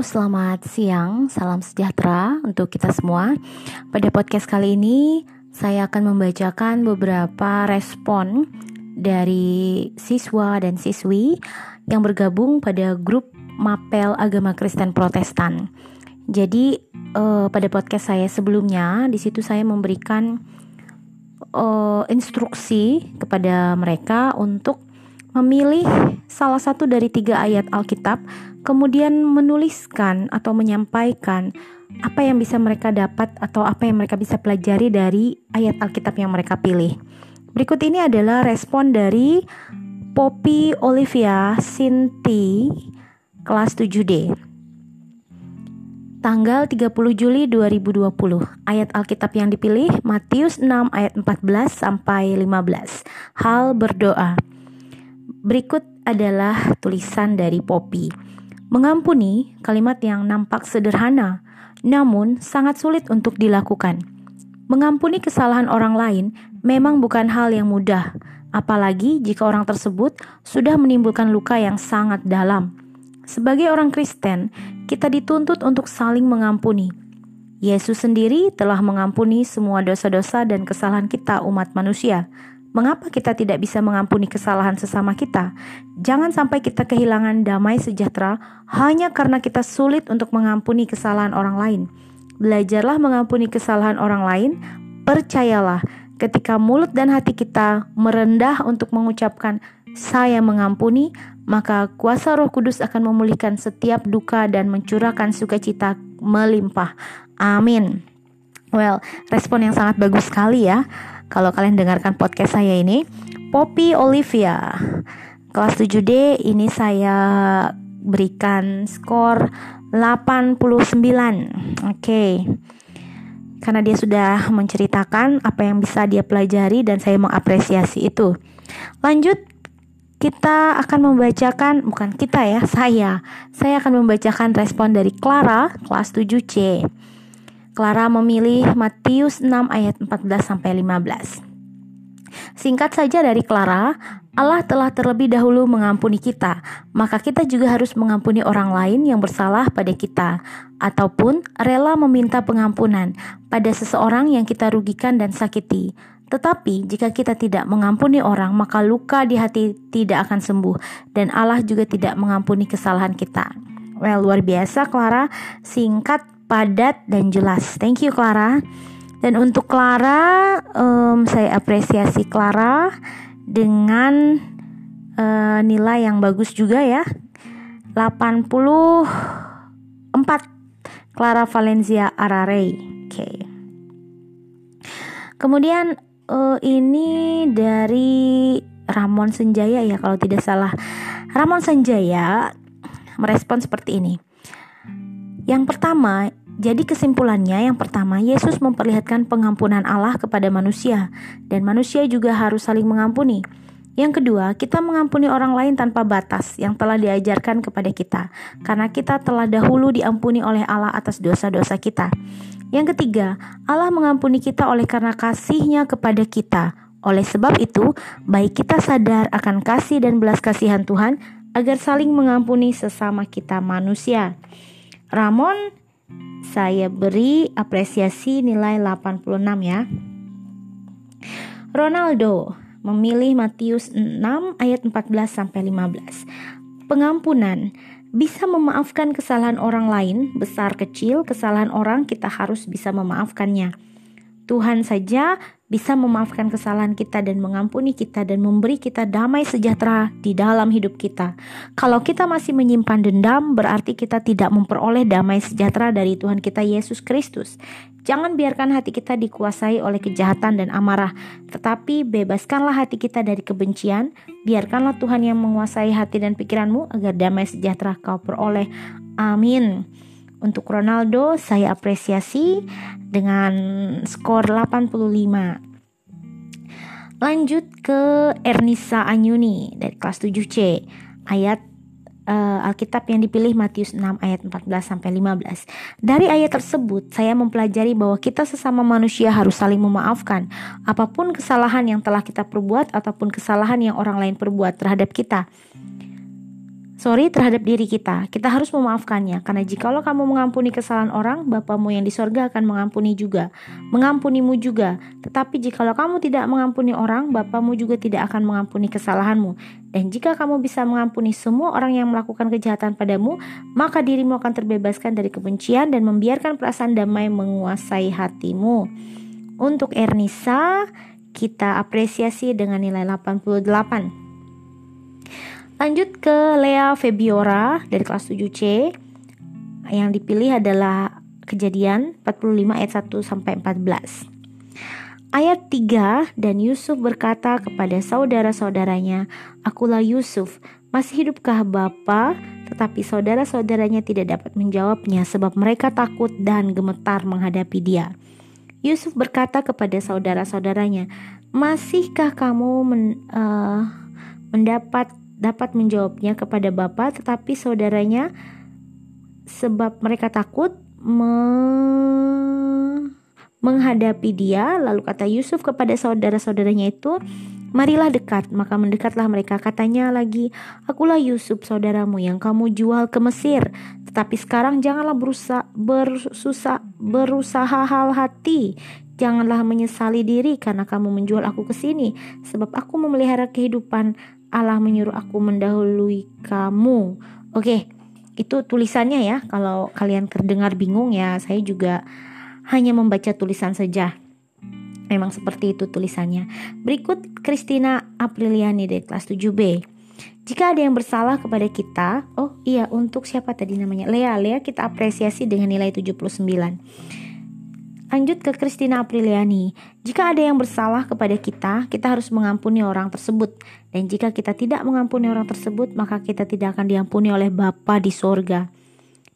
Selamat siang. Salam sejahtera untuk kita semua. Pada podcast kali ini, saya akan membacakan beberapa respon dari siswa dan siswi yang bergabung pada grup Mapel Agama Kristen Protestan. Jadi, uh, pada podcast saya sebelumnya, di situ saya memberikan uh, instruksi kepada mereka untuk memilih salah satu dari tiga ayat Alkitab, kemudian menuliskan atau menyampaikan apa yang bisa mereka dapat atau apa yang mereka bisa pelajari dari ayat Alkitab yang mereka pilih. Berikut ini adalah respon dari Poppy Olivia Sinti kelas 7D. Tanggal 30 Juli 2020. Ayat Alkitab yang dipilih Matius 6 ayat 14 sampai 15. Hal berdoa. Berikut adalah tulisan dari Poppy. Mengampuni kalimat yang nampak sederhana, namun sangat sulit untuk dilakukan. Mengampuni kesalahan orang lain memang bukan hal yang mudah, apalagi jika orang tersebut sudah menimbulkan luka yang sangat dalam. Sebagai orang Kristen, kita dituntut untuk saling mengampuni. Yesus sendiri telah mengampuni semua dosa-dosa dan kesalahan kita, umat manusia. Mengapa kita tidak bisa mengampuni kesalahan sesama kita? Jangan sampai kita kehilangan damai sejahtera hanya karena kita sulit untuk mengampuni kesalahan orang lain. Belajarlah mengampuni kesalahan orang lain. Percayalah, ketika mulut dan hati kita merendah untuk mengucapkan "Saya mengampuni", maka kuasa Roh Kudus akan memulihkan setiap duka dan mencurahkan sukacita melimpah. Amin. Well, respon yang sangat bagus sekali ya kalau kalian dengarkan podcast saya ini Poppy Olivia. Kelas 7D ini saya berikan skor 89 oke. Okay. karena dia sudah menceritakan apa yang bisa dia pelajari dan saya mengapresiasi itu. Lanjut kita akan membacakan bukan kita ya saya. Saya akan membacakan respon dari Clara kelas 7C Clara memilih Matius 6 ayat 14 sampai 15. Singkat saja dari Clara, Allah telah terlebih dahulu mengampuni kita, maka kita juga harus mengampuni orang lain yang bersalah pada kita, ataupun rela meminta pengampunan pada seseorang yang kita rugikan dan sakiti. Tetapi jika kita tidak mengampuni orang, maka luka di hati tidak akan sembuh, dan Allah juga tidak mengampuni kesalahan kita. Well, luar biasa, Clara. Singkat padat dan jelas. Thank you Clara. Dan untuk Clara, um, saya apresiasi Clara dengan uh, nilai yang bagus juga ya. 84 Clara Valencia Arare. Oke. Okay. Kemudian uh, ini dari Ramon Senjaya ya kalau tidak salah. Ramon Senjaya merespon seperti ini. Yang pertama, jadi kesimpulannya yang pertama, Yesus memperlihatkan pengampunan Allah kepada manusia dan manusia juga harus saling mengampuni. Yang kedua, kita mengampuni orang lain tanpa batas yang telah diajarkan kepada kita, karena kita telah dahulu diampuni oleh Allah atas dosa-dosa kita. Yang ketiga, Allah mengampuni kita oleh karena kasihnya kepada kita. Oleh sebab itu, baik kita sadar akan kasih dan belas kasihan Tuhan agar saling mengampuni sesama kita manusia. Ramon saya beri apresiasi nilai 86 ya. Ronaldo memilih Matius 6 ayat 14 sampai 15. Pengampunan bisa memaafkan kesalahan orang lain, besar kecil kesalahan orang kita harus bisa memaafkannya. Tuhan saja bisa memaafkan kesalahan kita dan mengampuni kita dan memberi kita damai sejahtera di dalam hidup kita. Kalau kita masih menyimpan dendam, berarti kita tidak memperoleh damai sejahtera dari Tuhan kita Yesus Kristus. Jangan biarkan hati kita dikuasai oleh kejahatan dan amarah, tetapi bebaskanlah hati kita dari kebencian. Biarkanlah Tuhan yang menguasai hati dan pikiranmu agar damai sejahtera kau peroleh. Amin. Untuk Ronaldo saya apresiasi dengan skor 85. Lanjut ke Ernisa Anyuni dari kelas 7C. Ayat uh, Alkitab yang dipilih Matius 6 ayat 14 sampai 15. Dari ayat tersebut saya mempelajari bahwa kita sesama manusia harus saling memaafkan apa pun kesalahan yang telah kita perbuat ataupun kesalahan yang orang lain perbuat terhadap kita. Sorry terhadap diri kita. Kita harus memaafkannya karena jikalau kamu mengampuni kesalahan orang, Bapamu yang di sorga akan mengampuni juga, mengampunimu juga. Tetapi jikalau kamu tidak mengampuni orang, Bapamu juga tidak akan mengampuni kesalahanmu. Dan jika kamu bisa mengampuni semua orang yang melakukan kejahatan padamu, maka dirimu akan terbebaskan dari kebencian dan membiarkan perasaan damai menguasai hatimu. Untuk Ernisa, kita apresiasi dengan nilai 88. Lanjut ke Lea Febiora dari kelas 7C. Yang dipilih adalah Kejadian 45 ayat 1 sampai 14. Ayat 3 dan Yusuf berkata kepada saudara-saudaranya, "Akulah Yusuf, masih hidupkah Bapa?" Tetapi saudara-saudaranya tidak dapat menjawabnya sebab mereka takut dan gemetar menghadapi dia. Yusuf berkata kepada saudara-saudaranya, "Masihkah kamu men, uh, mendapat dapat menjawabnya kepada bapak, tetapi saudaranya sebab mereka takut me menghadapi dia. Lalu kata Yusuf kepada saudara-saudaranya itu, Marilah dekat, maka mendekatlah mereka. Katanya lagi, Akulah Yusuf, saudaramu yang kamu jual ke Mesir. Tetapi sekarang janganlah berusaha, bersusah, berusaha hal hati. Janganlah menyesali diri karena kamu menjual aku ke sini, sebab aku memelihara kehidupan Allah menyuruh aku mendahului kamu. Oke, itu tulisannya ya. Kalau kalian terdengar bingung ya, saya juga hanya membaca tulisan saja. Memang seperti itu tulisannya. Berikut Christina Apriliani dari kelas 7B. Jika ada yang bersalah kepada kita, oh iya untuk siapa tadi namanya? Lea, Lea kita apresiasi dengan nilai 79. Lanjut ke Christina Apriliani. Jika ada yang bersalah kepada kita, kita harus mengampuni orang tersebut. Dan jika kita tidak mengampuni orang tersebut, maka kita tidak akan diampuni oleh Bapa di sorga.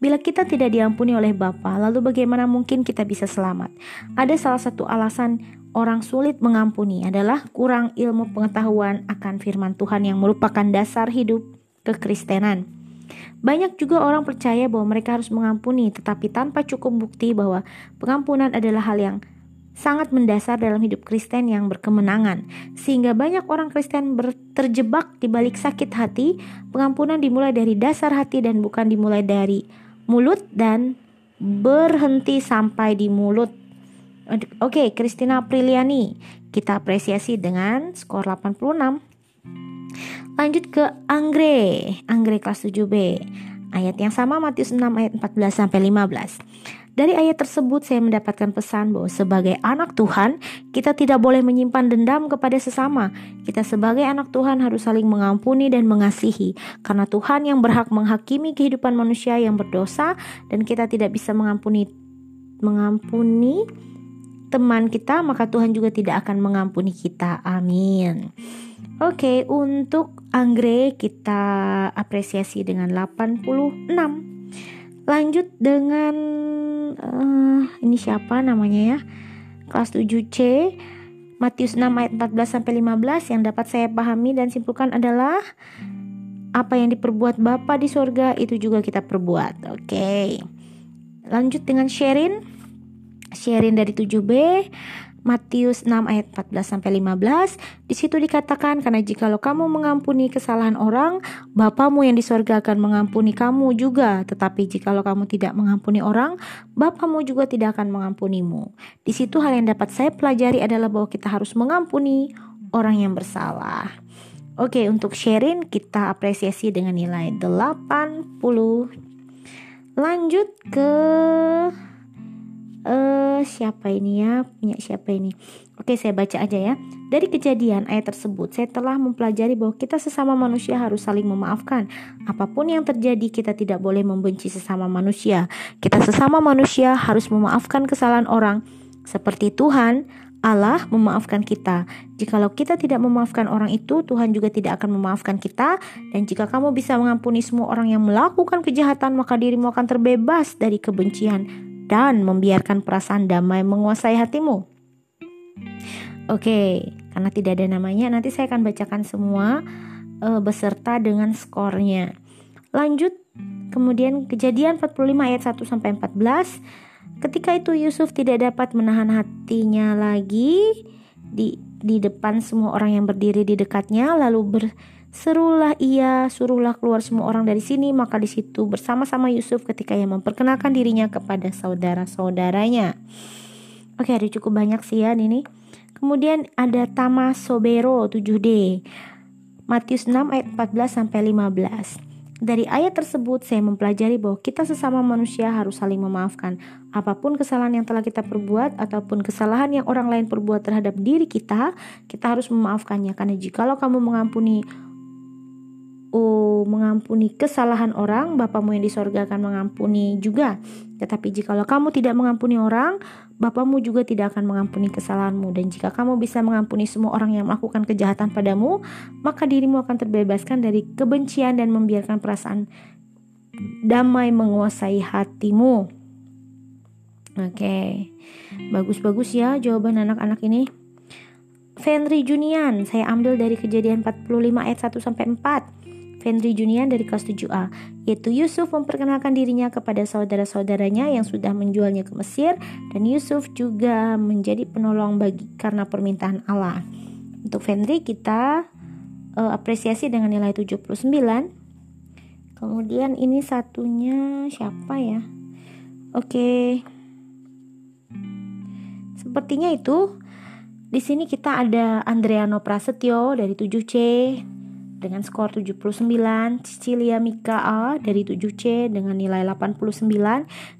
Bila kita tidak diampuni oleh Bapa, lalu bagaimana mungkin kita bisa selamat? Ada salah satu alasan orang sulit mengampuni adalah kurang ilmu pengetahuan akan firman Tuhan yang merupakan dasar hidup kekristenan. Banyak juga orang percaya bahwa mereka harus mengampuni, tetapi tanpa cukup bukti bahwa pengampunan adalah hal yang sangat mendasar dalam hidup Kristen yang berkemenangan. Sehingga banyak orang Kristen terjebak di balik sakit hati. Pengampunan dimulai dari dasar hati dan bukan dimulai dari mulut dan berhenti sampai di mulut. Oke, okay, Christina Apriliani. Kita apresiasi dengan skor 86. Lanjut ke Anggre, Anggre kelas 7B. Ayat yang sama Matius 6 ayat 14 sampai 15. Dari ayat tersebut saya mendapatkan pesan bahwa sebagai anak Tuhan, kita tidak boleh menyimpan dendam kepada sesama. Kita sebagai anak Tuhan harus saling mengampuni dan mengasihi. Karena Tuhan yang berhak menghakimi kehidupan manusia yang berdosa dan kita tidak bisa mengampuni mengampuni teman kita, maka Tuhan juga tidak akan mengampuni kita. Amin. Oke, untuk anggrek kita apresiasi dengan 86. Lanjut dengan uh, ini siapa namanya ya? Kelas 7C Matius 6 ayat 14 sampai 15 yang dapat saya pahami dan simpulkan adalah apa yang diperbuat Bapa di sorga itu juga kita perbuat. Oke. Lanjut dengan Sherin. Sherin dari 7B Matius 6 ayat 14 sampai 15. Di situ dikatakan karena jikalau kamu mengampuni kesalahan orang, Bapamu yang di sorga akan mengampuni kamu juga. Tetapi jikalau kamu tidak mengampuni orang, Bapamu juga tidak akan mengampunimu. Di situ hal yang dapat saya pelajari adalah bahwa kita harus mengampuni orang yang bersalah. Oke, untuk sharing kita apresiasi dengan nilai 80. Lanjut ke uh, siapa ini ya? Punya siapa ini? Oke saya baca aja ya. Dari kejadian ayat tersebut saya telah mempelajari bahwa kita sesama manusia harus saling memaafkan. Apa pun yang terjadi kita tidak boleh membenci sesama manusia. Kita sesama manusia harus memaafkan kesalahan orang. Seperti Tuhan Allah memaafkan kita. Jikalau kita tidak memaafkan orang itu, Tuhan juga tidak akan memaafkan kita. Dan jika kamu bisa mengampuni semua orang yang melakukan kejahatan, maka dirimu akan terbebas dari kebencian dan membiarkan perasaan damai menguasai hatimu. Oke, karena tidak ada namanya, nanti saya akan bacakan semua uh, beserta dengan skornya. Lanjut, kemudian kejadian 45 ayat 1 sampai 14. Ketika itu Yusuf tidak dapat menahan hatinya lagi di di depan semua orang yang berdiri di dekatnya lalu berserulah ia suruhlah keluar semua orang dari sini maka di situ bersama-sama Yusuf ketika ia memperkenalkan dirinya kepada saudara-saudaranya. Oke ada cukup banyak sih ya ini kemudian ada Tama Sobero 7D Matius 6 ayat 14 sampai 15 dari ayat tersebut saya mempelajari bahwa kita sesama manusia harus saling memaafkan. Apa pun kesalahan yang telah kita perbuat ataupun kesalahan yang orang lain perbuat terhadap diri kita, kita harus memaafkannya. Karena jikalau kamu mengampuni oh, mengampuni kesalahan orang, Bapamu yang di sorga akan mengampuni juga. Tetapi jikalau kamu tidak mengampuni orang, Bapamu juga tidak akan mengampuni kesalahanmu dan jika kamu bisa mengampuni semua orang yang melakukan kejahatan padamu, maka dirimu akan terbebaskan dari kebencian dan membiarkan perasaan damai menguasai hatimu. Oke. Bagus-bagus ya jawaban anak-anak ini. Fenry Junian, saya ambil dari kejadian 45 ayat 1 sampai 4. Fendri Junian dari kelas 7A, yaitu Yusuf memperkenalkan dirinya kepada saudara-saudaranya yang sudah menjualnya ke Mesir dan Yusuf juga menjadi penolong bagi karena permintaan Allah. Untuk Fendri kita uh, apresiasi dengan nilai 79. Kemudian ini satunya siapa ya? Oke. Sepertinya itu di sini kita ada Andreano Prasetyo dari 7C, dengan skor 79, Cecilia Mika A dari 7C dengan nilai 89,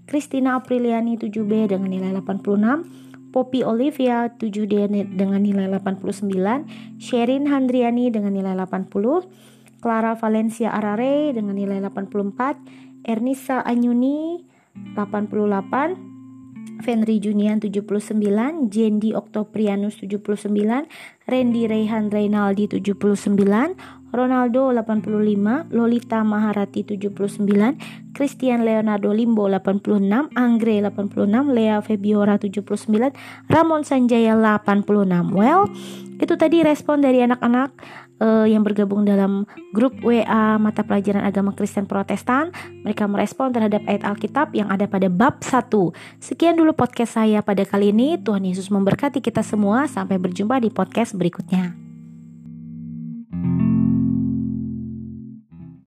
Christina Apriliani 7B dengan nilai 86, Poppy Olivia 7D dengan nilai 89, Sherin Handriani dengan nilai 80, Clara Valencia Arare dengan nilai 84, Ernisa Anyuni 88, Fenry Junian 79, Jendi Oktoprianus 79, Randy Rehan Reynaldi 79, Ronaldo 85, Lolita Maharati 79, Christian Leonardo Limbo 86, Angre 86, Lea Febiora 79, Ramon Sanjaya 86. Well, itu tadi respon dari anak-anak uh, yang bergabung dalam grup WA mata pelajaran agama Kristen Protestan. Mereka merespon terhadap ayat Alkitab yang ada pada bab 1. Sekian dulu podcast saya pada kali ini. Tuhan Yesus memberkati kita semua. Sampai berjumpa di podcast berikutnya.